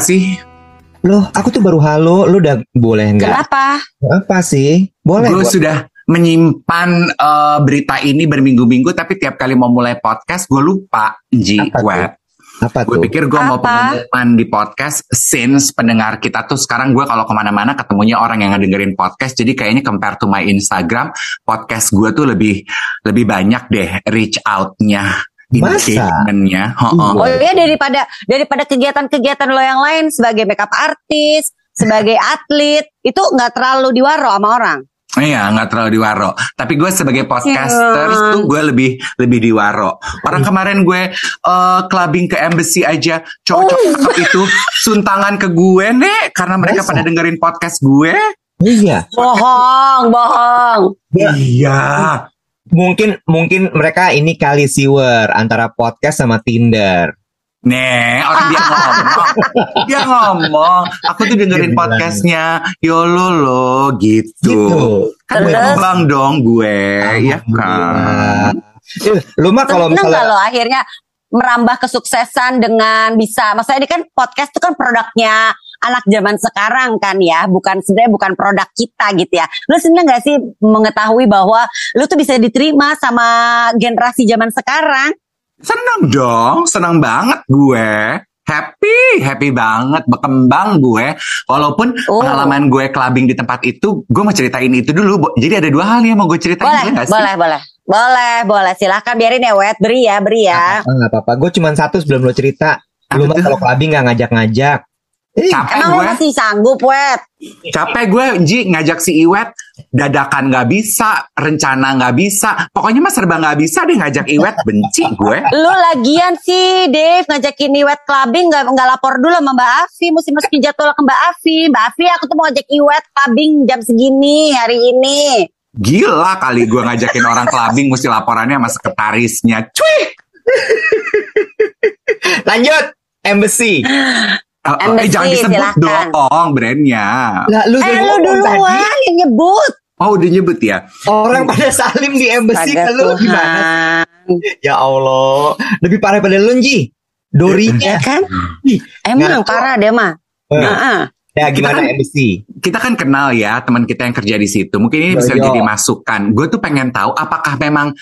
Sih? Loh, aku tuh baru halo, lu udah boleh nggak? Kenapa? Apa sih? Boleh. Gue sudah menyimpan eh, berita ini berminggu-minggu, tapi tiap kali mau mulai podcast gue lupa. Ji, Apa tuh? web. Apa Gue pikir gue mau pengumuman di podcast since pendengar kita tuh sekarang gue kalau ke mana-mana ketemunya orang yang ngedengerin podcast. Jadi kayaknya compare to my Instagram, podcast gue tuh lebih lebih banyak deh reach out-nya. Masa? engagement-nya. Ho-ho. Oh iya daripada daripada kegiatan-kegiatan lo yang lain sebagai makeup artis, sebagai atlet itu nggak terlalu diwaro sama orang. Iya, nggak terlalu diwaro. Tapi gue sebagai podcaster Iya. tuh gue lebih lebih diwaro. Orang kemarin gue eh, clubbing ke embassy aja, cowok-cowok cakep itu suntangan ke gue nek karena mereka Masa? pada dengerin podcast gue. Iya. Bohong, bohong. Iya. Mungkin mungkin mereka ini kali siwer antara podcast sama Tinder. Nih, orang dia ngomong, dia ngomong. Aku tuh dengerin podcastnya Yolo lo gitu. Gitu. Kan Terus? kembang dong gue, ya kan. Eh, Lu mah kalau misalnya lo akhirnya merambah kesuksesan dengan bisa, maksudnya ini kan podcast itu kan produknya anak zaman sekarang kan ya, bukan sebenarnya bukan produk kita gitu ya. Lu seneng gak sih mengetahui bahwa lu tuh bisa diterima sama generasi zaman sekarang? Seneng dong, seneng banget gue. Happy, happy banget, berkembang gue. Walaupun Oh. pengalaman gue clubbing di tempat itu, gue mau ceritain itu dulu. Jadi ada dua hal yang mau gue ceritain, Boleh, boleh sih? boleh, boleh. Boleh, boleh. Silahkan biarin ya, Wet. Beri ya, beri ya. Ah, nggak apa-apa. Gue cuma satu sebelum lo cerita. Lu mah kalau clubbing nggak ngajak-ngajak. Capek Emang gue, masih sanggup, Wet? capek gue, Ji, ngajak si Iwet. Dadakan nggak bisa, rencana nggak bisa. Pokoknya mah serba nggak bisa deh ngajak Iwet. Benci gue. Lu lagian sih, Dave, ngajakin Iwet clubbing nggak nggak lapor dulu sama Mbak Afi, mesti masukin jadwal ke Mbak Afi. Mbak Afi, aku tuh mau ngajak Iwet clubbing jam segini hari ini. Gila kali gue ngajakin orang clubbing, mesti laporannya sama sekretarisnya. Cuy! lanjut. Embassy. Eh, eh, Embassy, jangan disebut silakan. dong brandnya. Lah, lu Eh, lu duluan yang nyebut. Oh udah nyebut ya? Orang pada salim di embassy ke lu gimana? Ya Allah. Lebih parah pada lu, Ji. Dorinya. Ya kan? Ih, Emang nggak. parah deh mah. Eh, Heeh. Ya gimana Kita kan- embassy? kita kan kenal ya teman kita yang kerja di situ. Mungkin ini bisa Yo, yo. jadi masukan. Gue tuh pengen tahu apakah memang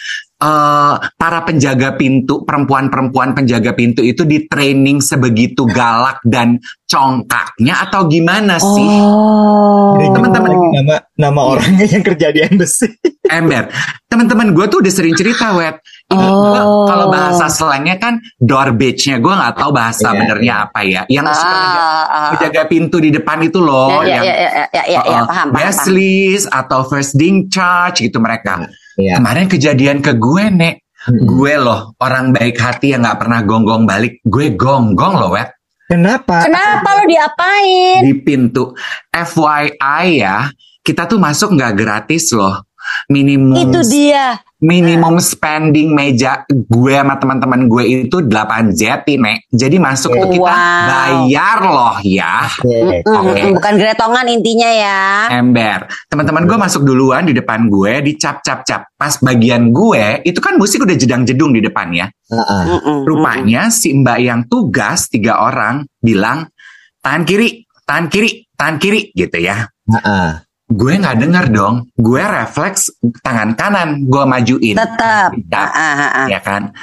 eh, para penjaga pintu, perempuan-perempuan penjaga pintu itu di training sebegitu galak dan congkaknya atau gimana sih? Oh. Teman-teman. nama nama orangnya yang kerja di embassy. Ember, teman-teman gue tuh udah sering cerita, wet. Oh. kalau bahasa slangnya kan door bitch-nya. Gue nggak tahu bahasa Iya, benernya apa ya. Yang suka ngejaga- Ah, ah. ngejaga pintu di depan itu loh, Ya, ya, yang ya, ya, ya, ya, ya, uh-uh, paham, paham, guest paham. list atau first ding charge gitu mereka. Iya. Kemarin kejadian ke gue, Nek. Mm-mm. Gue loh, orang baik hati yang nggak pernah gonggong balik. Gue gonggong loh, Wet. Kenapa? Kenapa lo diapain? Di pintu. FYI ya, kita tuh masuk nggak gratis loh. Minimum Itu dia. Minimum spending meja gue sama teman-teman gue itu 8 jeti, Nek. Jadi masuk tuh kita Wow. bayar loh ya. Oke. Oke. mm, Bukan gretongan intinya ya. Ember. Teman-teman gue masuk duluan di depan gue, dicap cap cap. Pas bagian gue, itu kan musik udah jedang jedung di depan ya. Heeh. Mm, Rupanya si mbak yang tugas tiga orang bilang tahan kiri, tahan kiri, tahan kiri gitu ya. Heeh. Gue nggak dengar dong. Gue refleks tangan kanan gue majuin. Tetap. Tidak, Ah, ah, ah. ya kan.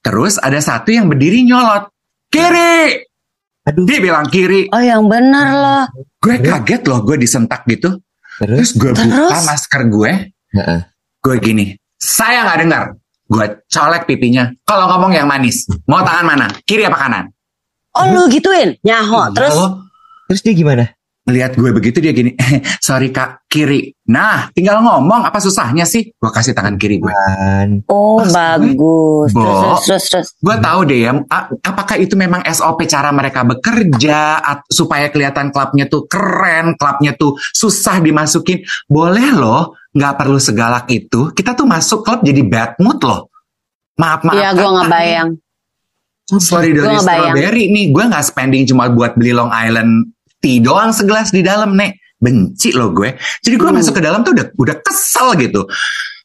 Terus ada satu yang berdiri nyolot kiri. Aduh. Dia bilang kiri. Oh yang bener loh. Gue kaget loh gue disentak gitu. Terus? Terus gue buka Terus? masker gue. Heeh. Gue gini. Saya nggak dengar. Gue colek pipinya. Kalau ngomong yang manis. Mau tangan mana? Kiri apa kanan? Oh lu gituin? Nyaho. Terus Lalu, Terus dia gimana? Lihat gue begitu dia gini, sorry kak, kiri. Nah, tinggal ngomong apa susahnya sih? Gue kasih tangan kiri gue. Oh, Pas gue- bagus. Bo. terus, terus, terus. Gue tahu deh ya, apakah itu memang SOP cara mereka bekerja at- supaya kelihatan klubnya tuh keren, klubnya tuh susah dimasukin. Boleh loh, nggak perlu segalak itu. Kita tuh masuk klub jadi bad mood loh. Maaf maaf. Iya, gue nggak bayang. Sorry dari strawberry nih, gue nggak spending cuma buat beli Long Island tea doang segelas di dalam nek. Benci loh gue. Jadi gue Hmm. masuk ke dalam tuh udah udah kesel gitu.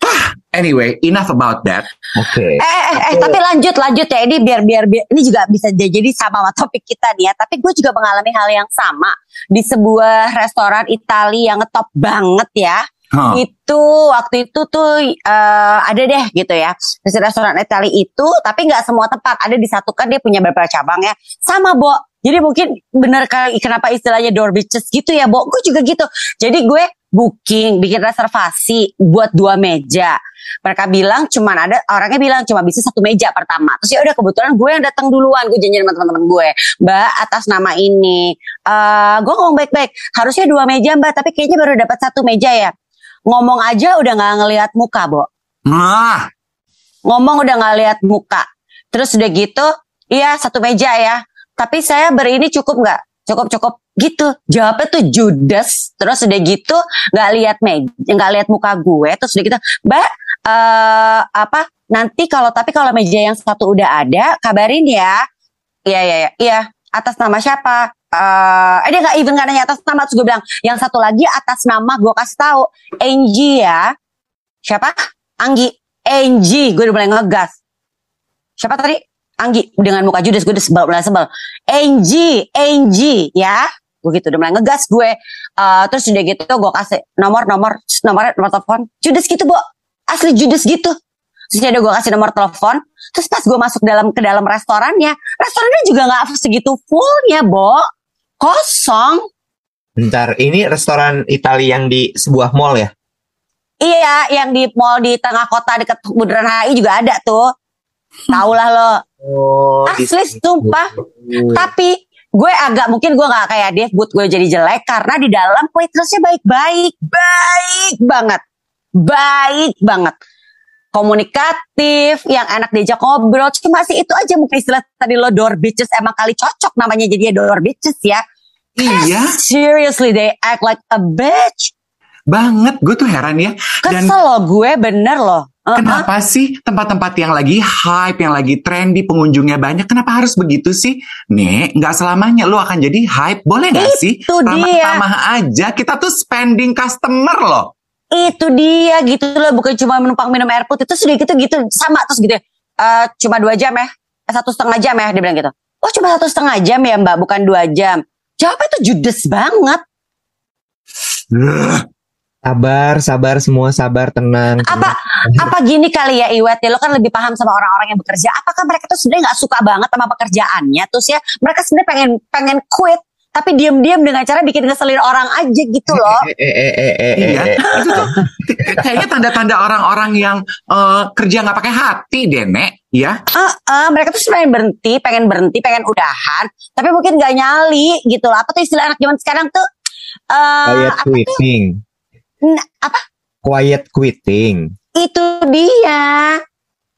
Ah, anyway, enough about that. Oke. Eh, eh, eh, tapi lanjut, lanjut ya. Ini biar, biar, biar, ini juga bisa jadi sama sama topik kita nih ya. Tapi gue juga mengalami hal yang sama di sebuah restoran Italia yang ngetop banget ya. Huh. Itu waktu itu tuh eh, ada deh gitu ya. Restoran Italia itu, tapi nggak semua tempat. Ada disatukan dia punya beberapa cabang ya. Sama, Bo. Jadi mungkin kali kenapa istilahnya door bitches gitu ya, Bo. Gue juga gitu. Jadi gue booking, bikin reservasi buat dua meja. Mereka bilang cuman ada orangnya bilang cuma bisa satu meja pertama. Terus ya udah kebetulan gue yang datang duluan, gue janjian sama teman-teman gue. Mbak atas nama ini, eh gue ngomong baik-baik. Harusnya dua meja Mbak, tapi kayaknya baru dapat satu meja ya. Ngomong aja udah nggak ngelihat muka, Bo. Nah, Ngomong udah nggak lihat muka. Terus udah gitu, iya satu meja ya. Tapi saya berini cukup nggak? Cukup cukup gitu. Jawabnya tuh judes. Terus udah gitu nggak lihat meja, nggak lihat muka gue. Terus udah gitu, Mbak, eh apa? Nanti kalau tapi kalau meja yang satu udah ada, kabarin ya. Iya iya iya. Iya. Atas nama siapa? Eh, eh dia nggak even nggak nanya atas nama. Terus gue bilang, yang satu lagi atas nama gue kasih tahu, Angie ya. Siapa? Anggi. Angie. Gue udah mulai ngegas. Siapa tadi? Anggi. Dengan muka judes gue udah sebel, mulai sebel. Angie. Angie ya. Gue gitu udah mulai ngegas gue. Eh, terus udah gitu gue kasih nomor nomor nomor nomor telepon. Judes gitu, Bo. Asli judes gitu. Terus ada gue kasih nomor telepon. Terus pas gue masuk dalam ke dalam restorannya, restorannya juga nggak segitu fullnya, Bo. Kosong. Bentar, ini restoran Italia yang di sebuah mall ya? Iya, yang di mall di tengah kota dekat Bundaran HI juga ada tuh. Tau lah lo. Oh, Asli, sumpah. Tapi gue agak mungkin gue nggak kayak Dev, buat gue jadi jelek karena di dalam waitressnya baik-baik, baik banget, baik banget. Komunikatif, yang enak diajak ngobrol. Cuma sih itu aja mungkin istilah tadi lo door bitches emang kali cocok namanya jadi door bitches ya. iya Seriously, they act like a bitch. banget. Gue tuh heran ya. Dan Kesel loh gue bener loh. Uh-uh. Kenapa sih tempat-tempat yang lagi hype, yang lagi trendy, pengunjungnya banyak, kenapa harus begitu sih? Nih, nggak selamanya lu akan jadi hype, boleh nggak sih? Itu dia. Ramah-tamah aja, kita tuh spending customer loh. Itu dia gitu loh. Bukan cuma menumpang minum air putih. Terus udah gitu gitu. Sama terus gitu eh cuma dua jam ya. Eh, satu setengah jam ya dia bilang gitu. Oh cuma satu setengah jam ya mbak. Bukan dua jam. Jawabnya tuh judes banget. Sabar, sabar semua, sabar, tenang. apa apa gini kali ya Iwet? Ya lo kan lebih paham sama orang-orang yang bekerja. Apakah mereka tuh sebenarnya nggak suka banget sama pekerjaannya? Terus ya mereka sebenarnya pengen pengen quit tapi diam-diam dengan cara bikin ngeselin orang aja gitu loh Eh, eh, eh, Iya, itu tuh kayaknya tanda-tanda orang-orang yang eh, kerja nggak pakai hati deh, Nek. Ya, Ah, ah, mereka tuh pengen berhenti, pengen berhenti, pengen udahan, tapi mungkin gak nyali gitu loh. Apa tuh istilah anak zaman sekarang tuh? eh Quiet apa, quitting. Nah, apa Quiet quitting. itu dia?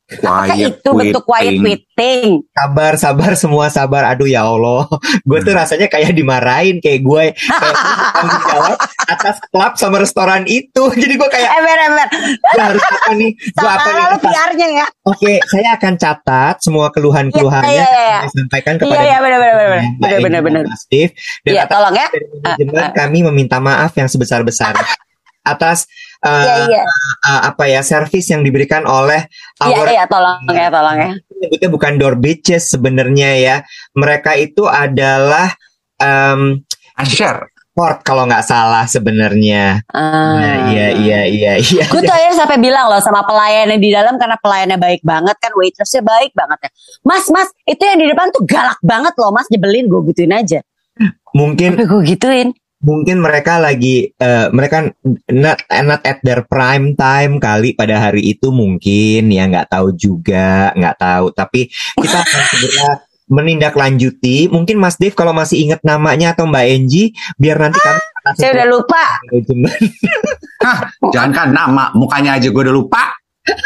Quiet itu bentuk quiet quitting. quitting? Sabar, sabar semua, sabar. Aduh ya Allah. Gue tuh rasanya kayak dimarahin. Kayak gue tanggung jawab atas klub sama restoran itu. Jadi gue kayak, Ember, ember. gue harus apa nih? Gue apa nih? PR-nya ya. Oke, saya akan catat semua keluhan-keluhannya. Iya, iya, iya. Saya sampaikan kepada Iya, iya, benar, benar, benar. Benar, benar, benar. Steve. Dan atas tolong ya. manajemen Ah, ah. kami meminta maaf yang sebesar-besarnya atas uh, Iya, iya. uh, apa ya servis yang diberikan oleh Iya, our iya, tolong ya, tolong ya. nyebutnya bukan door bitches sebenarnya ya. Mereka itu adalah um, Share. port kalau nggak salah sebenarnya. Ah. Nah, iya iya iya iya. Gue tuh akhirnya sampai bilang loh sama pelayannya di dalam karena pelayannya baik banget kan waitressnya baik banget ya. Mas, mas, itu yang di depan tuh galak banget loh mas nyebelin gue gituin aja. Mungkin Tapi gue gituin. Mungkin mereka lagi eh, mereka not not at their prime time kali pada hari itu mungkin ya nggak tahu juga nggak tahu tapi kita akan segera menindaklanjuti. Mungkin Mas Dev kalau masih ingat namanya atau Mbak Enji, biar nanti kami Saya udah lupa. Hah, jangan kan nama, mukanya aja gue udah lupa.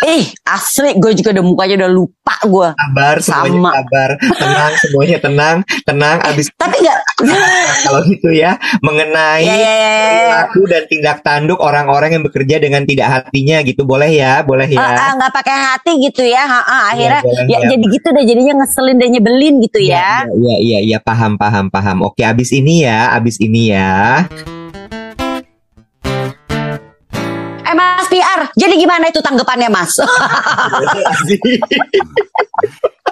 Ih, asli gue juga udah mukanya udah lupa gue. Sabar, semuanya Sama. sabar, tenang, semuanya tenang, tenang. Abis Tapi nggak. kalau gitu ya, mengenai Ya, ya, ya, ya. perilaku dan tindak tanduk orang-orang yang bekerja dengan tidak hatinya gitu, boleh ya, boleh ya. nggak pakai hati gitu ya, Ha, ah, akhirnya boleh, ya, ya. jadi gitu deh jadinya ngeselin dan nyebelin gitu ya. Iya, iya, iya, paham, paham, paham. Oke, abis ini ya, abis ini ya. Eh Mas PR, jadi gimana itu tanggapannya Mas?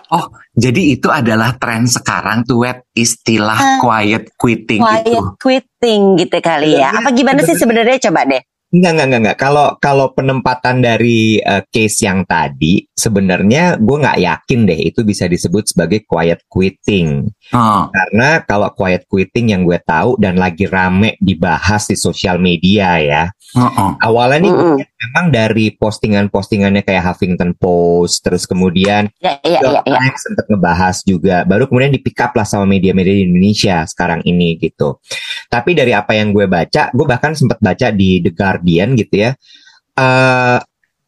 Oh, jadi itu adalah tren sekarang tuh web istilah Ah. quiet quitting Quiet itu. quitting gitu kali ya. Apa gimana sih sebenarnya coba deh? Enggak, enggak, enggak, enggak. Kalau kalau penempatan dari eh, case yang tadi, sebenarnya gue nggak yakin deh itu bisa disebut sebagai quiet quitting. Oh, Karena kalau quiet quitting yang gue tahu dan lagi rame dibahas di sosial media ya. oh, oh. Awalnya nih Mm-mm. Memang dari postingan-postingannya kayak Huffington Post, terus kemudian Ya, ya, ya, ya. Sempat ngebahas juga. Baru kemudian di pick up lah sama media-media di Indonesia sekarang ini gitu. Tapi dari apa yang gue baca, gue bahkan sempat baca di The Guardian gitu ya. eh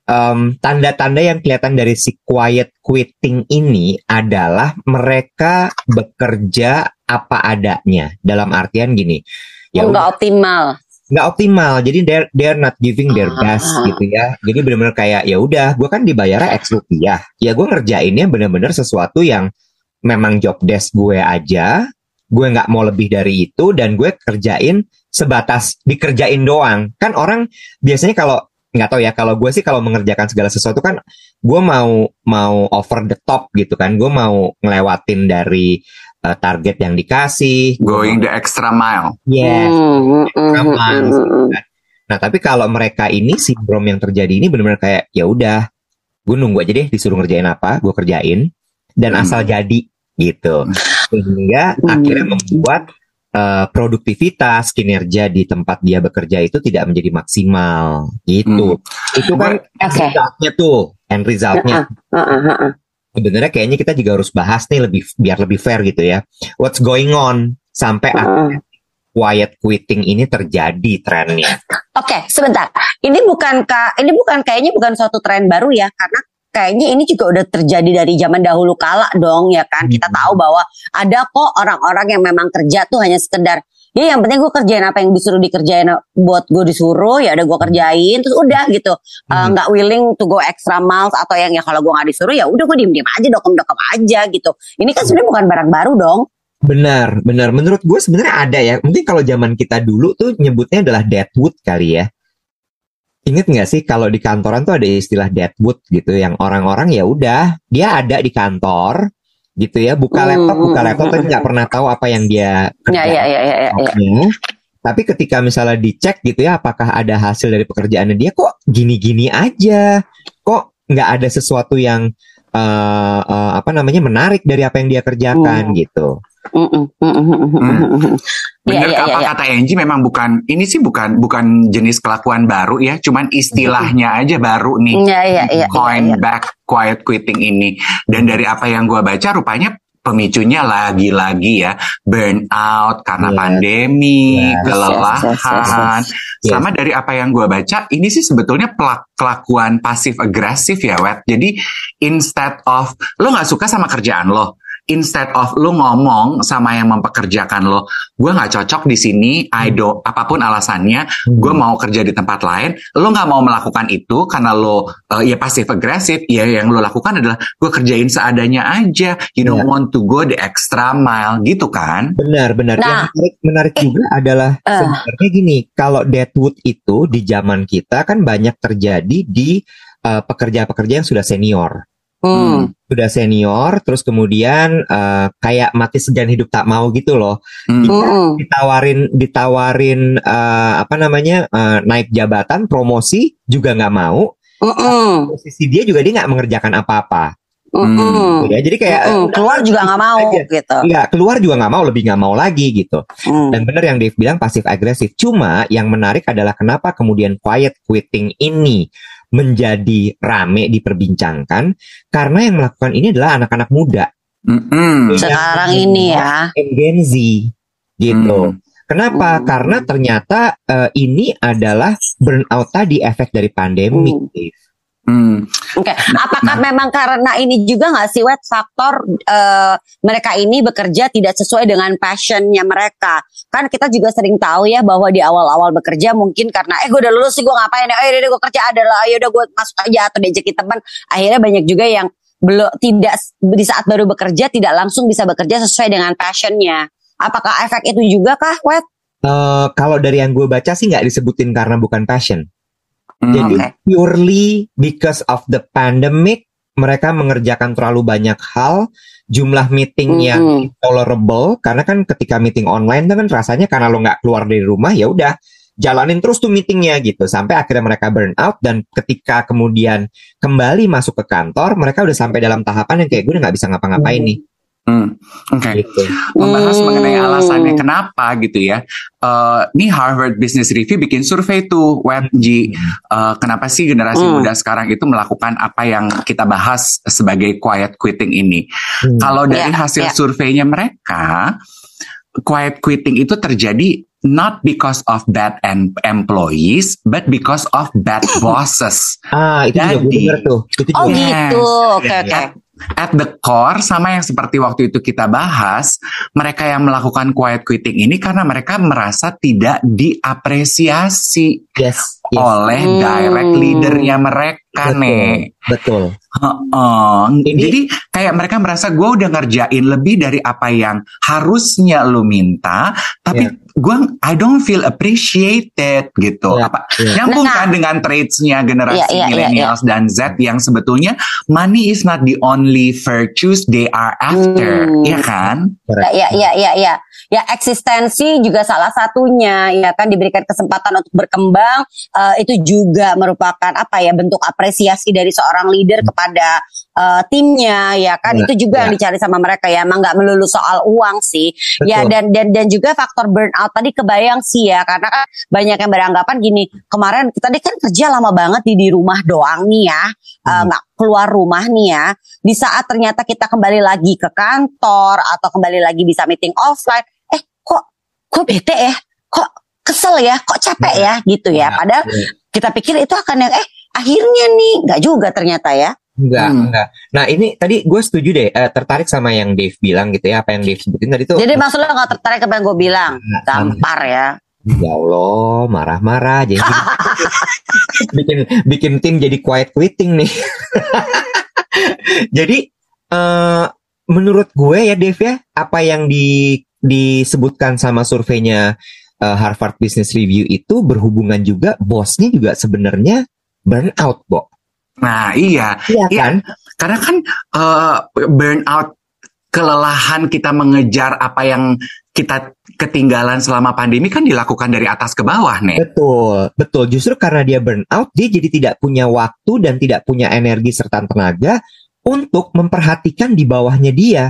em, tanda-tanda yang kelihatan dari si quiet quitting ini adalah mereka bekerja apa adanya. Dalam artian gini, ya Oh, udah, nggak optimal. Nggak optimal. Jadi they're they're not giving their best Ah. gitu ya. Jadi benar-benar kayak ya udah gue kan dibayarnya X rupiah. Ya gue ngerjainnya benar-benar sesuatu yang memang job desk gue aja. Gue nggak mau lebih dari itu dan gue kerjain sebatas dikerjain doang. Kan orang biasanya kalau nggak tahu ya kalau gue sih kalau mengerjakan segala sesuatu kan gue mau mau over the top gitu kan. Gue mau ngelewatin dari eh, target yang dikasih Gua Going the extra mile. yes Hmm, hmm, hmm, Aman, hmm, hmm, hmm. Nah, tapi kalau mereka ini sindrom yang terjadi ini benar-benar kayak ya udah, gue nunggu aja deh disuruh ngerjain apa, gue kerjain dan Hmm. asal jadi gitu. Sehingga Hmm. akhirnya membuat eh, produktivitas kinerja di tempat dia bekerja itu tidak menjadi maksimal gitu. Itu kan Oke. resultnya tuh, end resultnya. Heeh, heeh, heeh. Sebenarnya kayaknya kita juga harus bahas nih lebih biar lebih fair gitu ya. What's going on sampai akhirnya quiet quitting ini terjadi trennya. Oke, sebentar. Ini bukan ka- ini bukan kayaknya bukan suatu tren baru ya, karena kayaknya ini juga udah terjadi dari zaman dahulu kala dong ya kan. Kita Hmm. tahu bahwa ada kok orang-orang yang memang kerja tuh hanya sekedar ya yang penting gue kerjain apa yang disuruh dikerjain buat gue disuruh ya udah gue kerjain terus udah gitu Eh, Hmm. nggak willing to go extra miles atau yang ya kalau gue nggak disuruh ya udah gue diem diem aja dokem dokem aja gitu ini kan sebenarnya bukan barang baru dong Benar, benar. Menurut gue sebenarnya ada ya. Mungkin kalau zaman kita dulu tuh nyebutnya adalah deadwood kali ya. Ingat nggak sih kalau di kantoran tuh ada istilah deadwood gitu, yang orang-orang ya udah dia ada di kantor gitu ya, buka Hmm, laptop, buka hmm, laptop, hmm, tapi nggak pernah tahu apa yang dia ya kerjakan. ya ya ya, ya, ya. laptopnya. Tapi ketika misalnya dicek gitu ya, apakah ada hasil dari pekerjaannya dia kok gini-gini aja, kok nggak ada sesuatu yang eh, eh, apa namanya menarik dari apa yang dia kerjakan Hmm. gitu. Mm, mm, mm, mm, mm, mm, mm, mm. Iya, Bener iya, apa iya, iya. kata Angie memang bukan ini sih bukan bukan jenis kelakuan baru ya, cuman istilahnya aja baru nih. Iya, iya, iya, coin iya, iya. back quiet quitting ini. Dan dari apa yang gua baca rupanya pemicunya lagi-lagi ya burnout karena Yes. pandemi, Yes, kelelahan. yes, yes, yes, yes. Sama dari apa yang gua baca, ini sih sebetulnya pelak- kelakuan pasif agresif ya, Wet. Jadi instead of lo nggak suka sama kerjaan lo, instead of lo ngomong sama yang mempekerjakan lo, gue nggak cocok di sini, I don't, apa pun alasannya, gue mau kerja di tempat lain, lo nggak mau melakukan itu karena lo eh, ya pasif agresif, ya yang lo lakukan adalah gue kerjain seadanya aja, you don't Iya. want to go the extra mile gitu kan? Benar, benar. Nah. Yang menarik, menarik juga adalah Eh. sebenarnya gini, kalau deadwood itu di zaman kita kan banyak terjadi di eh, pekerja-pekerja yang sudah senior. Hmm. Sudah senior, terus kemudian eh, kayak mati segan hidup tak mau gitu loh. Hmm. Mm-mm. Ditawarin, ditawarin eh, apa namanya eh, naik jabatan, promosi juga nggak mau. Mm-mm. Posisi dia juga dia nggak mengerjakan apa-apa. Mm-mm. Ya, jadi kayak eh, keluar juga nggak mau aja. gitu. Nggak keluar juga nggak mau, lebih nggak mau lagi gitu. Mm. Dan benar yang Dave bilang pasif agresif. Cuma yang menarik adalah kenapa kemudian quiet quitting ini menjadi rame diperbincangkan karena yang melakukan ini adalah anak-anak muda. Mm-mm. Sekarang ini ya. Gen Z gitu. Hmm. Kenapa? Hmm. Karena ternyata eh, ini adalah burnout tadi efek dari pandemi. Hmm. Hmm. Oke, apakah memang karena ini juga nggak sih wet faktor eh, mereka ini bekerja tidak sesuai dengan passionnya mereka? Kan kita juga sering tahu ya bahwa di awal-awal bekerja mungkin karena eh gue udah lulus sih gue ngapain ya? Eh gue kerja adalah ayo udah gue masuk aja atau diajakin teman. Akhirnya banyak juga yang belum tidak di saat baru bekerja tidak langsung bisa bekerja sesuai dengan passionnya. Apakah efek itu juga kah, Wet? Eh, kalau dari yang gue baca sih nggak disebutin karena bukan passion. Hmm. Jadi Oke. purely because of the pandemic, mereka mengerjakan terlalu banyak hal, jumlah meeting yang Mhm. tolerable. Karena kan ketika meeting online kan rasanya karena lo nggak keluar dari rumah ya udah jalanin terus tuh meetingnya gitu sampai akhirnya mereka burn out dan ketika kemudian kembali masuk ke kantor mereka udah sampai dalam tahapan yang kayak gue udah nggak bisa ngapa-ngapain nih Hmm. Oke. gitu. membahas Hmm. mengenai alasannya kenapa gitu ya. Eh nih Harvard Business Review bikin survei tuh web G. Eh, kenapa sih generasi Hmm. muda sekarang itu melakukan apa yang kita bahas sebagai quiet quitting ini? Hmm. Kalau dari Ya, hasil ya. surveinya mereka, quiet quitting itu terjadi not because of bad em- employees, but because of bad bosses. Ah itu juga Jadi- denger tuh. Itu Oh juga. Yes. gitu, oke Ya, oke. At the core sama yang seperti waktu itu kita bahas, mereka yang melakukan quiet quitting ini karena mereka merasa tidak diapresiasi Yes. yes. oleh Hmm. direct leadernya mereka Betul. nih. Betul. Heeh. Ini- Jadi kayak mereka merasa gue udah ngerjain lebih dari apa yang harusnya lu minta, tapi Ya. gue I don't feel appreciated gitu. Ya, Apa ya. nyambung Nah. kan dengan traitsnya generasi Ya, ya, ya, millennials dan Z yang sebetulnya money is not the only virtues they are after, Hmm. ya kan? Ya, ya, ya, ya, ya. Ya, eksistensi juga salah satunya, ya kan diberikan kesempatan untuk berkembang, eh, itu juga merupakan apa ya bentuk apresiasi dari seorang leader kepada eh, timnya, ya kan? Ya, itu juga ya. yang dicari sama mereka ya, emang nggak melulu soal uang sih, ya Betul. dan dan dan juga faktor burnout tadi kebayang sih ya, karena kan banyak yang beranggapan gini, kemarin kita tadi kan kerja lama banget di di rumah doang nih ya, eh, Hmm. nggak keluar rumah nih ya, di saat ternyata kita kembali lagi ke kantor atau kembali lagi bisa meeting offline, eh kok kok bete ya, kok kesel ya, kok capek ya? Gitu ya. Ya, Padahal ya. kita pikir itu akan yang eh akhirnya nih nggak juga ternyata ya. Enggak, Hmm. enggak. Nah ini tadi gue setuju deh, eh, tertarik sama yang Dave bilang gitu ya, apa yang Dave sebutin tadi tuh. Jadi maksudnya nggak tertarik apa yang gue bilang, Nah, gampar ya. Ya Allah, marah-marah jadi bikin bikin tim jadi quiet quitting nih. jadi eh menurut gue ya Dev ya, apa yang di disebutkan sama surveinya eh, Harvard Business Review itu berhubungan juga bosnya juga sebenarnya burnout, Bo. Nah iya, Iya Iya. kan? karena kan eh, burnout kelelahan kita mengejar apa yang kita ketinggalan selama pandemi kan dilakukan dari atas ke bawah nih. Betul, betul. Justru karena dia burnout, dia jadi tidak punya waktu dan tidak punya energi serta tenaga untuk memperhatikan di bawahnya dia.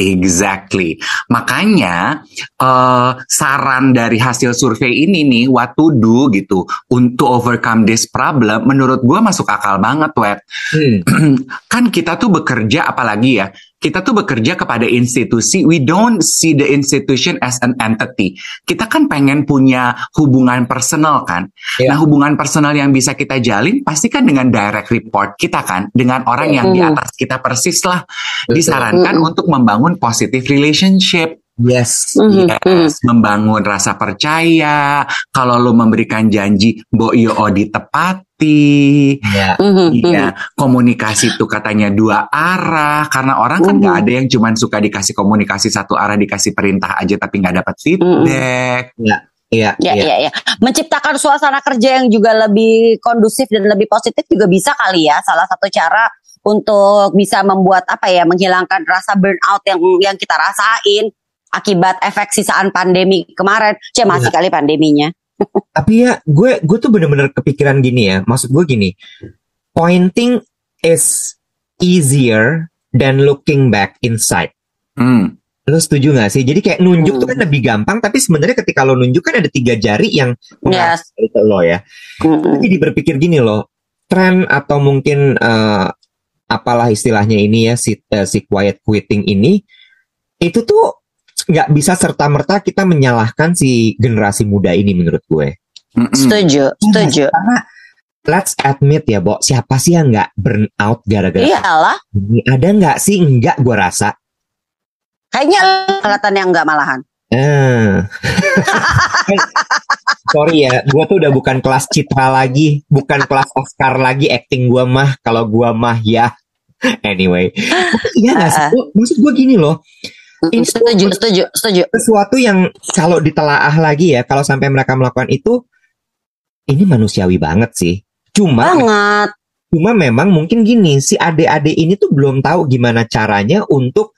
Exactly. Makanya eh, saran dari hasil survei ini nih, what to do gitu untuk overcome this problem, menurut gua masuk akal banget, Wet. Hmm, kan kita tuh bekerja apalagi ya kita tuh bekerja kepada institusi we don't see the institution as an entity kita kan pengen punya hubungan personal kan Iya. nah hubungan personal yang bisa kita jalin pasti kan dengan direct report kita kan dengan orang yang di Mhm. atas kita persis lah Betul. disarankan Mhm. untuk membangun positive relationship Yes. Mhm, mhm. Yes, membangun rasa percaya. Kalau lo memberikan janji, mbok yo o ditepati. Ya. Mhm, Iya, komunikasi itu katanya dua arah karena orang kan nggak Mhm. ada yang cuman suka dikasih komunikasi satu arah dikasih perintah aja tapi nggak dapat feedback. Iya, Ya, iya. ya, ya. Menciptakan suasana kerja yang juga lebih kondusif dan lebih positif juga bisa kali ya. Salah satu cara untuk bisa membuat apa ya, menghilangkan rasa burnout yang yang kita rasain akibat efek sisaan pandemi kemarin. Cek masih kali pandeminya. Tapi ya, gue gue tuh bener-bener kepikiran gini ya. Maksud gue gini, pointing is easier than looking back inside. Hmm. Lo setuju gak sih? Jadi kayak nunjuk Hmm. tuh kan lebih gampang, tapi sebenarnya ketika lo nunjuk kan ada tiga jari yang mengarah Yes. ke lo ya. Mm-mm. Jadi berpikir gini loh, tren atau mungkin eh, apalah istilahnya ini ya si, eh, si quiet quitting ini itu tuh nggak bisa serta merta kita menyalahkan si generasi muda ini menurut gue. Setuju, setuju. Karena let's admit ya, Bo, siapa sih yang nggak burn out gara-gara Iyalah, ini? Ada nggak sih? Enggak, gue rasa. kayaknya kelihatan yang enggak malahan. Eh. Sorry ya, gue tuh udah bukan kelas Citra lagi, bukan kelas Oscar lagi acting gue mah. Kalau gue mah ya. Anyway, iya nggak sih? Gua- Maksud gue gini loh, Ini tuh- Setuju, setuju, setuju. sesuatu yang kalau ditelaah lagi ya, kalau sampai mereka melakukan itu, ini manusiawi banget sih. Cuma, Banget. cuma memang mungkin gini, si adik-adik ini tuh belum tahu gimana caranya untuk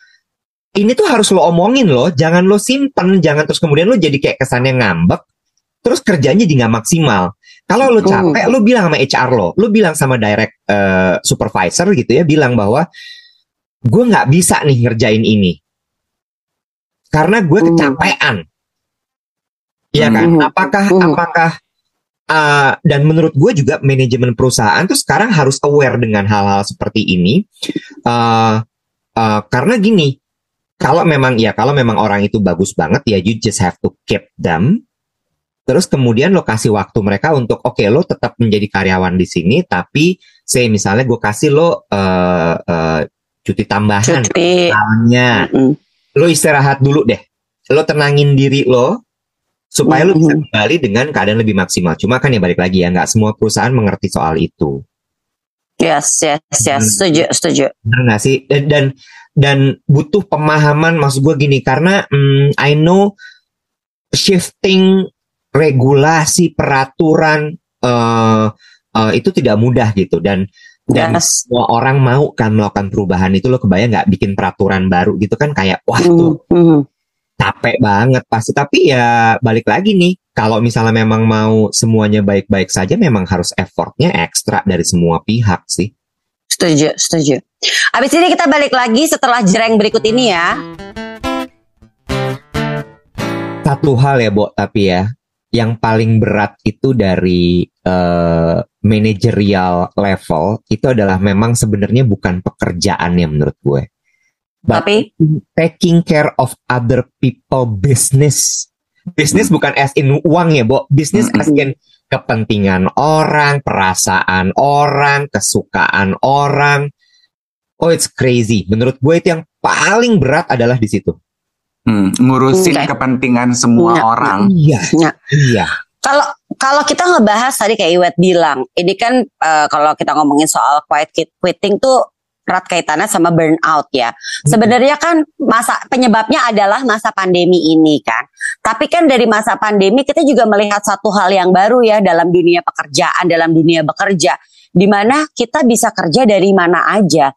ini tuh harus lo omongin loh, jangan lo simpen, jangan terus kemudian lo jadi kayak kesannya ngambek, terus kerjanya jadi nggak maksimal. Kalau lo capek, lo bilang sama HR lo, lo bilang sama direct eh, supervisor gitu ya, bilang bahwa gue nggak bisa nih ngerjain ini karena gue Hmm. kecapean. Iya kan? Hmm. Apakah Hmm. apakah uh, dan menurut gue juga manajemen perusahaan tuh sekarang harus aware dengan hal-hal seperti ini. Uh, uh, karena gini, kalau memang ya kalau memang orang itu bagus banget ya you just have to keep them. Terus kemudian lo kasih waktu mereka untuk oke lo tetap menjadi karyawan di sini tapi say misalnya gue kasih lo uh, uh, cuti tambahan Cuti. misalnya Mm-mm. Lo istirahat dulu deh. Lo tenangin diri lo supaya lo bisa kembali dengan keadaan lebih maksimal. Cuma kan ya balik lagi ya, nggak semua perusahaan mengerti soal itu. Yes, yes, yes. Hmm. Setuju, setuju. Benar nggak sih? Dan, dan dan butuh pemahaman maksud gue gini karena mm, I know shifting regulasi peraturan eh eh, itu tidak mudah gitu dan dan Yes. semua orang mau kan melakukan perubahan itu lo kebayang nggak bikin peraturan baru gitu kan kayak wah tuh Mm, mm. capek banget pasti tapi ya balik lagi nih kalau misalnya memang mau semuanya baik-baik saja memang harus effortnya ekstra dari semua pihak sih Setuju, setuju. Abis ini kita balik lagi setelah jereng berikut ini ya. satu hal ya Bo tapi ya yang paling berat itu dari eh, managerial level itu adalah memang sebenarnya bukan pekerjaannya menurut gue But Tapi taking care of other people business. Business bukan as in uang ya, Bo. Business as in kepentingan orang, perasaan orang, kesukaan orang. Oh, it's crazy. Menurut gue itu yang paling berat adalah di situ. Hmm, ngurusin Oke. kepentingan semua Ya. orang. Iya, Ya. iya. Kalau kalau kita ngebahas tadi kayak Iwet bilang, ini kan eh, kalau kita ngomongin soal quiet quit- quitting tuh erat kaitannya sama burnout ya. Sebenarnya kan masa penyebabnya adalah masa pandemi ini kan. Tapi kan dari masa pandemi kita juga melihat satu hal yang baru ya dalam dunia pekerjaan, dalam dunia bekerja, di mana kita bisa kerja dari mana aja.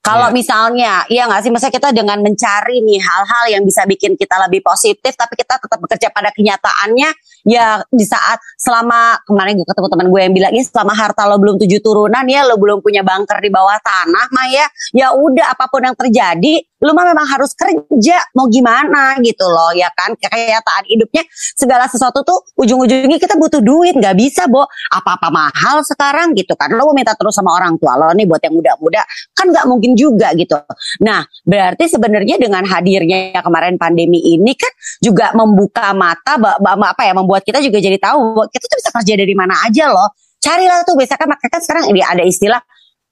Kalau Iya. misalnya, iya nggak sih, misalnya kita dengan mencari nih hal-hal yang bisa bikin kita lebih positif, tapi kita tetap bekerja pada kenyataannya, ya di saat selama kemarin gue ketemu teman gue yang bilang, ya selama harta lo belum tujuh turunan ya, lo belum punya bunker di bawah tanah, mah ya, ya udah apa pun yang terjadi, lo mah memang harus kerja, mau gimana gitu loh, ya kan, kenyataan hidupnya segala sesuatu tuh ujung-ujungnya kita butuh duit, nggak bisa, bo, apa-apa mahal sekarang gitu kan, lo mau minta terus sama orang tua lo nih buat yang muda-muda, kan nggak mungkin juga gitu. Nah, berarti sebenarnya dengan hadirnya kemarin pandemi ini kan juga membuka mata, apa ya, membuat kita juga jadi tahu kita tuh bisa kerja dari mana aja loh. Carilah tuh, biasa kan makanya kan sekarang ada istilah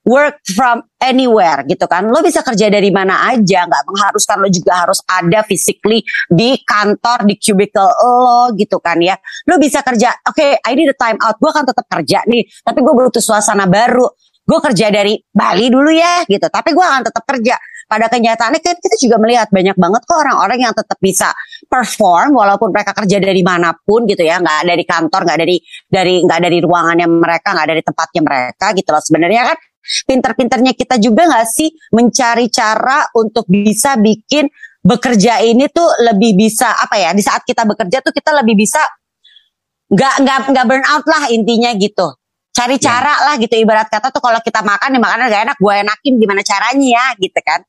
work from anywhere gitu kan. Lo bisa kerja dari mana aja, nggak mengharuskan lo juga harus ada physically di kantor, di cubicle lo gitu kan ya. Lo bisa kerja, oke, I need a time out, gue akan tetap kerja nih, tapi gue butuh suasana baru. Gue kerja dari Bali dulu ya gitu, tapi gue akan tetap kerja. Pada kenyataannya kan kita juga melihat banyak banget kok orang-orang yang tetap bisa perform walaupun mereka kerja dari mana pun gitu ya, nggak dari kantor, nggak dari dari nggak dari ruangannya mereka, nggak dari tempatnya mereka gitu loh. Sebenarnya kan pinter-pinternya kita juga nggak sih mencari cara untuk bisa bikin bekerja ini tuh lebih bisa apa ya di saat kita bekerja tuh kita lebih bisa nggak nggak nggak burn out lah intinya gitu. Cari cara lah gitu ibarat kata tuh kalau kita makan nih makanan gak enak gue enakin gimana caranya ya gitu kan.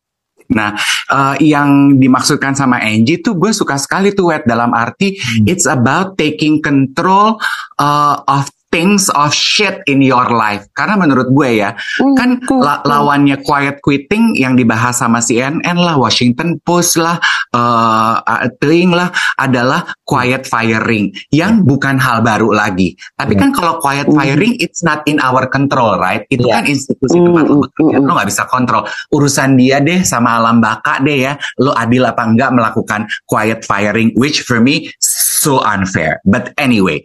Nah, eh, yang dimaksudkan sama Angie tuh gue suka sekali tuh Wet dalam arti it's about taking control uh, of things of shit in your life. Karena menurut gue ya, Hmm, kan hmm, la- lawannya quiet quitting yang dibahas sama CNN lah, Washington Post lah, eh uh, Ting lah, adalah quiet firing yang bukan hal baru lagi. Tapi Hmm. kan kalau quiet Hmm. firing, it's not in our control, right? Itu Iya. kan institusi Hmm, tempat lo hmm, bekerja, hmm. lo nggak bisa kontrol. Urusan dia deh sama alam baka deh ya, lo adil apa enggak melakukan quiet firing, which for me so unfair. But anyway,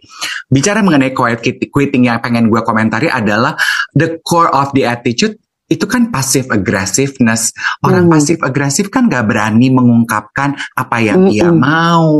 bicara mengenai quiet quitting yang pengen gue komentari adalah the core of the attitude itu kan passive aggressiveness. Orang Hmm. pasif agresif kan gak berani mengungkapkan apa yang Hmm, ia hmm. mau,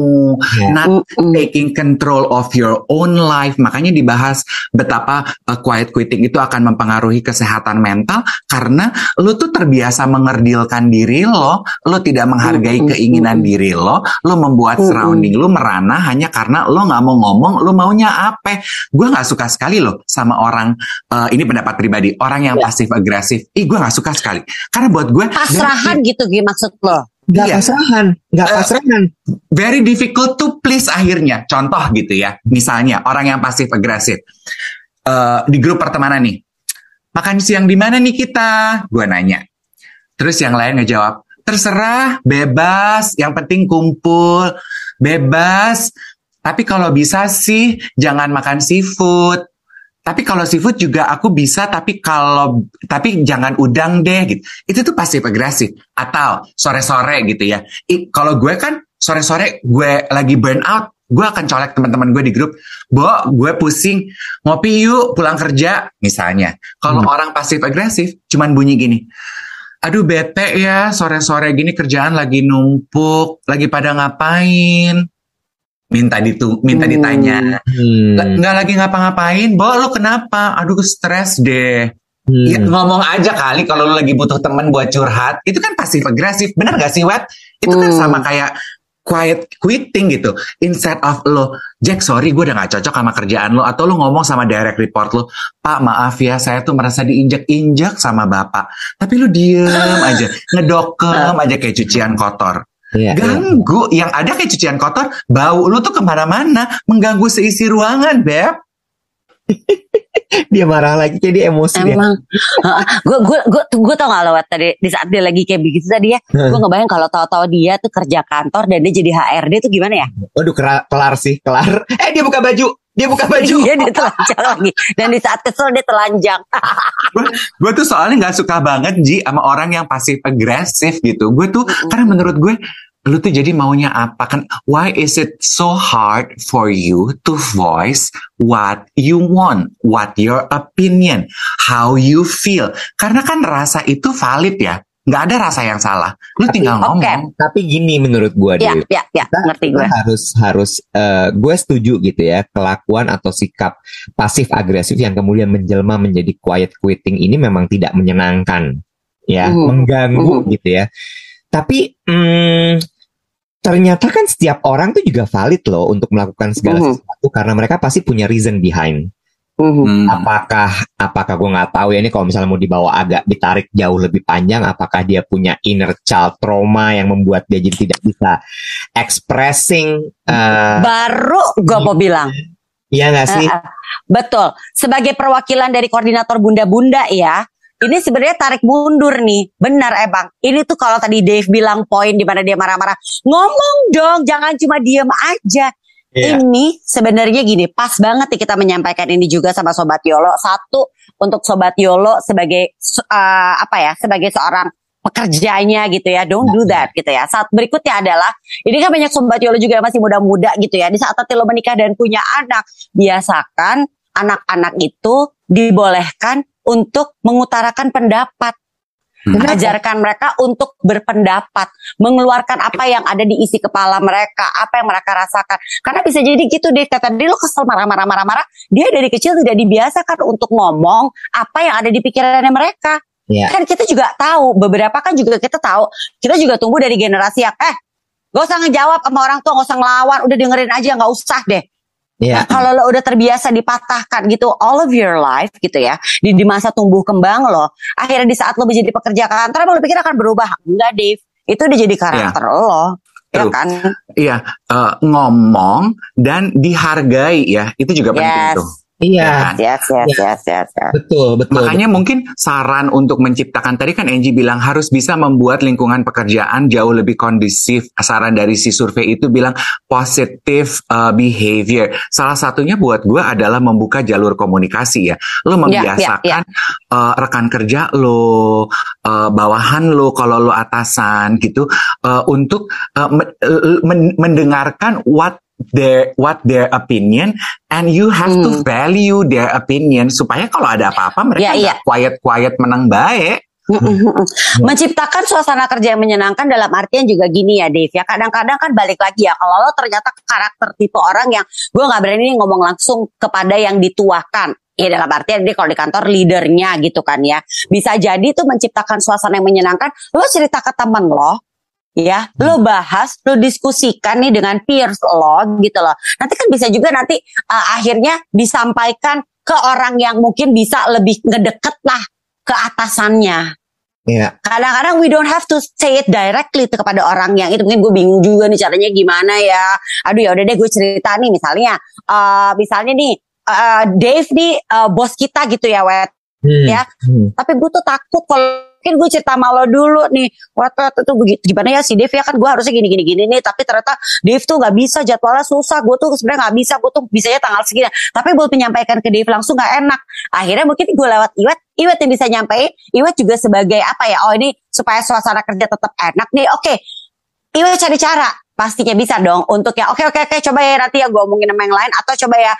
Ya. not Hmm, hmm. taking control of your own life. Makanya dibahas betapa uh, quiet quitting itu akan mempengaruhi kesehatan mental karena lu tuh terbiasa mengerdilkan diri lo, lo tidak menghargai Mm, mm, keinginan mm, diri lo, lo membuat Mm, surrounding lu merana hanya karena lo nggak mau ngomong, lo maunya apa? Gue nggak suka sekali loh sama orang uh, ini pendapat pribadi, orang yang Ya. pasif agresif. Ih, gue nggak suka sekali. Karena buat gue Pasrahan gitu Gi maksud lo. Nggak Iya. pasrahan, nggak Eh, pasrahan. very difficult to please akhirnya. Contoh gitu ya. Misalnya orang yang pasif agresif. Eh, di grup pertemanan nih. Makan siang di mana nih kita? Gue nanya. Terus yang lain ngejawab, terserah, bebas, yang penting kumpul, bebas. Tapi kalau bisa sih jangan makan seafood. Tapi kalau seafood juga aku bisa, tapi kalau tapi jangan udang deh gitu. Itu tuh pasif agresif. Atau sore-sore gitu ya. I- kalau gue kan sore-sore gue lagi burn out, gue akan colek teman-teman gue di grup. Bo, gue pusing, ngopi yuk pulang kerja misalnya. Kalau Hmm. orang pasif agresif, cuman bunyi gini. Aduh bete ya sore-sore gini kerjaan lagi numpuk, lagi pada ngapain? Minta ditu, minta ditanya. Hmm. Nggak- lagi ngapa-ngapain, Bo lo kenapa? Aduh stres deh. Hmm. Ya, ngomong aja kali kalau lo lagi butuh teman buat curhat. Itu kan pasif agresif. Bener gak sih, Wet? Itu kan Hmm. sama kayak quiet quitting gitu. Instead of lo, Jack sorry gue udah gak cocok sama kerjaan lo. Atau lo ngomong sama direct report lo, Pak maaf ya saya tuh merasa diinjak-injak sama bapak. Tapi lo diem aja, ngedokem aja kayak cucian kotor. Iya, iya. Ganggu, yang ada kayak cucian kotor, bau lo tuh ke mana-mana, mengganggu seisi ruangan, Beb. Dia marah lagi jadi emosi dia. Emang, gue gue gue gue tau gak lo Wat, tadi di saat dia lagi kayak begitu tadi ya, Hmm. gue ngebayang kalau tahu-tahu dia tuh kerja kantor dan dia jadi HRD tuh gimana ya? Waduh kera- kelar sih, kelar. Eh dia buka baju, dia buka baju. Iya dia telanjang lagi dan di saat kesel dia telanjang. gue tuh soalnya nggak suka banget Ji sama orang yang pasif agresif gitu. Gue tuh karena menurut gue lu tuh jadi maunya apa kan? Why is it so hard for you to voice what you want, what your opinion, how you feel? Karena kan rasa itu valid ya. Nggak ada rasa yang salah. Lu tinggal Oke. ngomong. Tapi gini menurut gua Ya Dewi. ya ya Kita- ngerti kita gue. harus harus eh, gue setuju gitu ya kelakuan atau sikap pasif agresif yang kemudian menjelma menjadi quiet quitting ini memang tidak menyenangkan ya Mhm. mengganggu Mhm. gitu ya tapi hmm, ternyata kan setiap orang tuh juga valid loh untuk melakukan segala Mhm. sesuatu karena mereka pasti punya reason behind Mhm. Hmm. apakah apakah gue nggak tahu ya ini kalau misalnya mau dibawa agak ditarik jauh lebih panjang apakah dia punya inner child trauma yang membuat dia jadi tidak bisa expressing eh Baru gue mau bilang. ya nggak sih eh, betul. Sebagai perwakilan dari koordinator bunda-bunda ya, ini sebenarnya tarik mundur nih. Benar emang. Ini tuh kalau tadi Dave bilang poin di mana dia marah-marah, ngomong dong, jangan cuma diem aja. Iya. Ini sebenarnya gini, pas banget nih kita menyampaikan ini juga sama Sobat Yolo. Satu, untuk Sobat Yolo sebagai eh, apa ya, sebagai seorang pekerjanya gitu ya, don't do that gitu ya. Saat berikutnya adalah, ini kan banyak Sobat Yolo juga yang masih muda-muda gitu ya. Di saat nanti lo menikah dan punya anak, biasakan anak-anak itu dibolehkan untuk mengutarakan pendapat. Hmm. Ajarkan mereka untuk berpendapat, mengeluarkan apa yang ada di isi kepala mereka, apa yang mereka rasakan. Karena bisa jadi gitu deh, kata tadi lo kesel marah-marah marah-marah, dia dari kecil tidak dibiasakan untuk ngomong apa yang ada di pikirannya mereka. Iya. Kan kita juga tahu, beberapa kan juga kita tahu, kita juga tunggu dari generasi yang eh Gak usah ngejawab sama orang tua, gak usah ngelawan, udah dengerin aja, gak usah deh. Iya. Nah, kalau lo udah terbiasa dipatahkan gitu all of your life gitu ya di, di masa tumbuh kembang lo akhirnya di saat lo menjadi pekerja kantor lo pikir akan berubah? Enggak Dave itu udah jadi karakter lo ya kan? Iya, eh, ngomong dan dihargai ya, itu juga penting yes. tuh. Iya, Yes, yes, yes, yes, yes. betul, betul. Makanya mungkin saran untuk menciptakan tadi kan Angie bilang harus bisa membuat lingkungan pekerjaan jauh lebih kondisif. Saran dari si survei itu bilang positive uh, behavior. Salah satunya buat gue adalah membuka jalur komunikasi ya. Lo Ya, ya, membiasakan uh, rekan kerja lo, uh, bawahan lo kalau lo atasan gitu uh, untuk uh, men- men- mendengarkan what their what their opinion and you have to Hmm. value their opinion supaya kalau ada apa-apa mereka iya. nggak quiet-quiet menang baik. Menciptakan suasana kerja yang menyenangkan dalam artian juga gini ya Dave ya. Kadang-kadang kan balik lagi ya kalau lo ternyata karakter tipe orang yang gue nggak berani ngomong langsung kepada yang dituakan. Ya dalam artian dia kalau di kantor leadernya gitu kan ya. Bisa jadi tuh menciptakan suasana yang menyenangkan. Lo cerita ke temen lo, ya, lo bahas, lo diskusikan nih dengan peers lo gitu loh. Nanti kan bisa juga nanti uh, akhirnya disampaikan ke orang yang mungkin bisa lebih ngedeket lah ke atasannya. Iya, kadang-kadang we don't have to say it directly tuh kepada orang yang itu. Mungkin gue bingung juga nih caranya gimana ya. Aduh ya udah deh gue cerita nih. Misalnya eh misalnya nih eh, Dave nih eh, bos kita gitu ya wet. Hmm, Ya. hmm. tapi gue tuh takut kalau mungkin gue cerita sama dulu nih. Wet itu begitu. Gimana ya si Dave ya? Kan gue harusnya gini gini gini nih. Tapi ternyata Dave tuh nggak bisa. Jadwalnya susah. Gue tuh sebenarnya nggak bisa. Gue tuh bisanya tanggal segini. Tapi buat menyampaikan ke Dave langsung nggak enak. Akhirnya mungkin gue lewat Iwet. Iwet yang bisa nyampein. Iwet juga sebagai apa ya? Oh ini supaya suasana kerja tetap enak nih. Oke. Iwet cari cara. Pastinya bisa dong untuk ya. Oke oke oke. Coba ya nanti ya gue omongin sama yang lain. Atau coba ya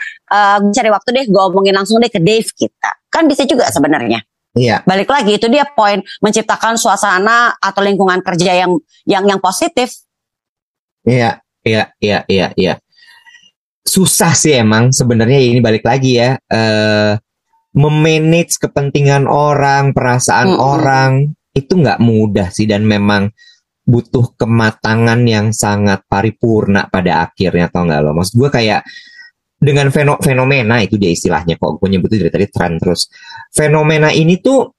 gue cari waktu deh. Gue omongin langsung deh ke Dave kita. Kan bisa juga sebenarnya Iya, balik lagi itu dia poin menciptakan suasana atau lingkungan kerja yang yang yang positif iya, iya, iya, iya, iya. Susah sih emang sebenarnya ini balik lagi ya. eh memanage kepentingan orang, perasaan Mm-mm. orang itu nggak mudah sih dan memang butuh kematangan yang sangat paripurna pada akhirnya tau nggak lo? Maksud gue kayak dengan feno- fenomena itu dia istilahnya kok gue nyebutnya dari tadi tren terus. Fenomena ini tuh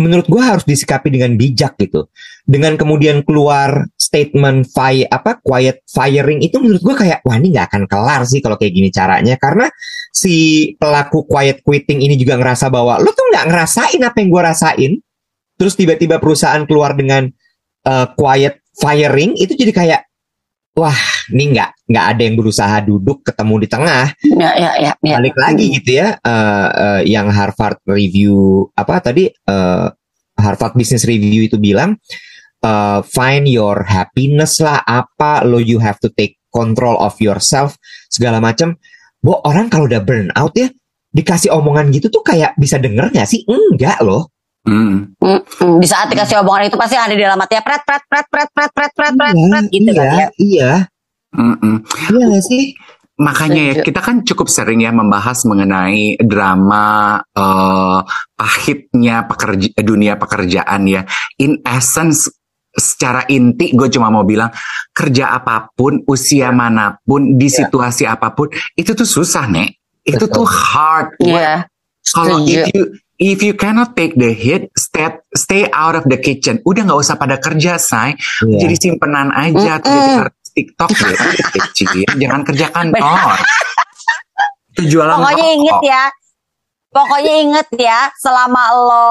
menurut gue harus disikapi dengan bijak gitu. Dengan kemudian keluar statement fire apa quiet firing itu menurut gue kayak wah ini nggak akan kelar sih kalau kayak gini caranya karena si pelaku quiet quitting ini juga ngerasa bahwa lo tuh nggak ngerasain apa yang gue rasain. Terus tiba-tiba perusahaan keluar dengan uh, quiet firing itu jadi kayak wah ini nggak nggak ada yang berusaha duduk ketemu di tengah ya ya ya, ya. balik lagi gitu ya eh, eh, yang Harvard review apa tadi eh, Harvard Business Review itu bilang eh, find your happiness lah apa lo you have to take control of yourself segala macam Bo orang kalau udah burn out ya dikasih omongan gitu tuh kayak bisa denger nggak sih enggak loh Hmm. Mm, di saat dikasih omongan itu pasti ada di dalam hati ya pret pret pret pret pret pret pret pret iya pret gitu iya kan ya iya Mm-mm. iya nggak sih Makanya ya kita kan cukup sering ya membahas mengenai drama eh, pahitnya pekerja, dunia pekerjaan ya. In essence secara inti gue cuma mau bilang kerja apa pun, usia mana pun, di Ya. situasi apa pun itu tuh susah nek. Itu Betul. tuh hard work. Iya, Kalau if you if you cannot take the hit, stay stay out of the kitchen. Udah nggak usah pada kerja, say. Iya. Jadi simpenan aja, tuh Mm-mm. jadi artis TikTok ya, kecil. Jangan kerja kantor. Itu jualan Pokoknya rokok. inget ya. Pokoknya inget ya, selama lo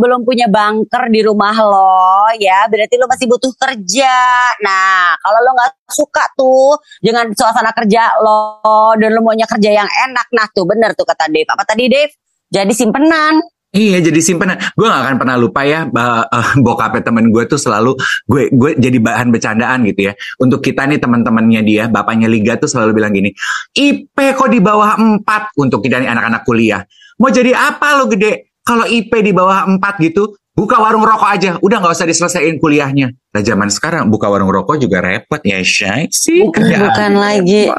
belum punya bunker di rumah lo, ya berarti lo masih butuh kerja. Nah, kalau lo nggak suka tuh dengan suasana kerja lo dan lo maunya kerja yang enak, nah tuh bener tuh kata Dave. Apa tadi Dave? Jadi simpenan. Iya jadi simpenan. Gue gak akan pernah lupa ya eh, bokapnya temen gue tuh selalu gue gue jadi bahan bercandaan gitu ya. Untuk kita nih teman-temannya dia, bapaknya Liga tuh selalu bilang gini, IP kok di bawah 4 untuk kita nih anak-anak kuliah. Mau jadi apa lo gede? Kalau IP di bawah 4 gitu, buka warung rokok aja. Udah nggak usah diselesaikan kuliahnya. Nah zaman sekarang buka warung rokok juga repot ya Shay. Sih Bukan, bukan lagi.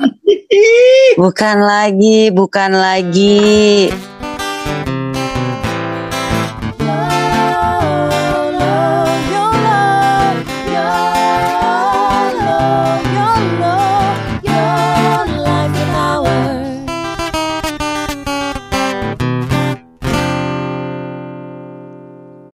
Bukan lagi, bukan lagi.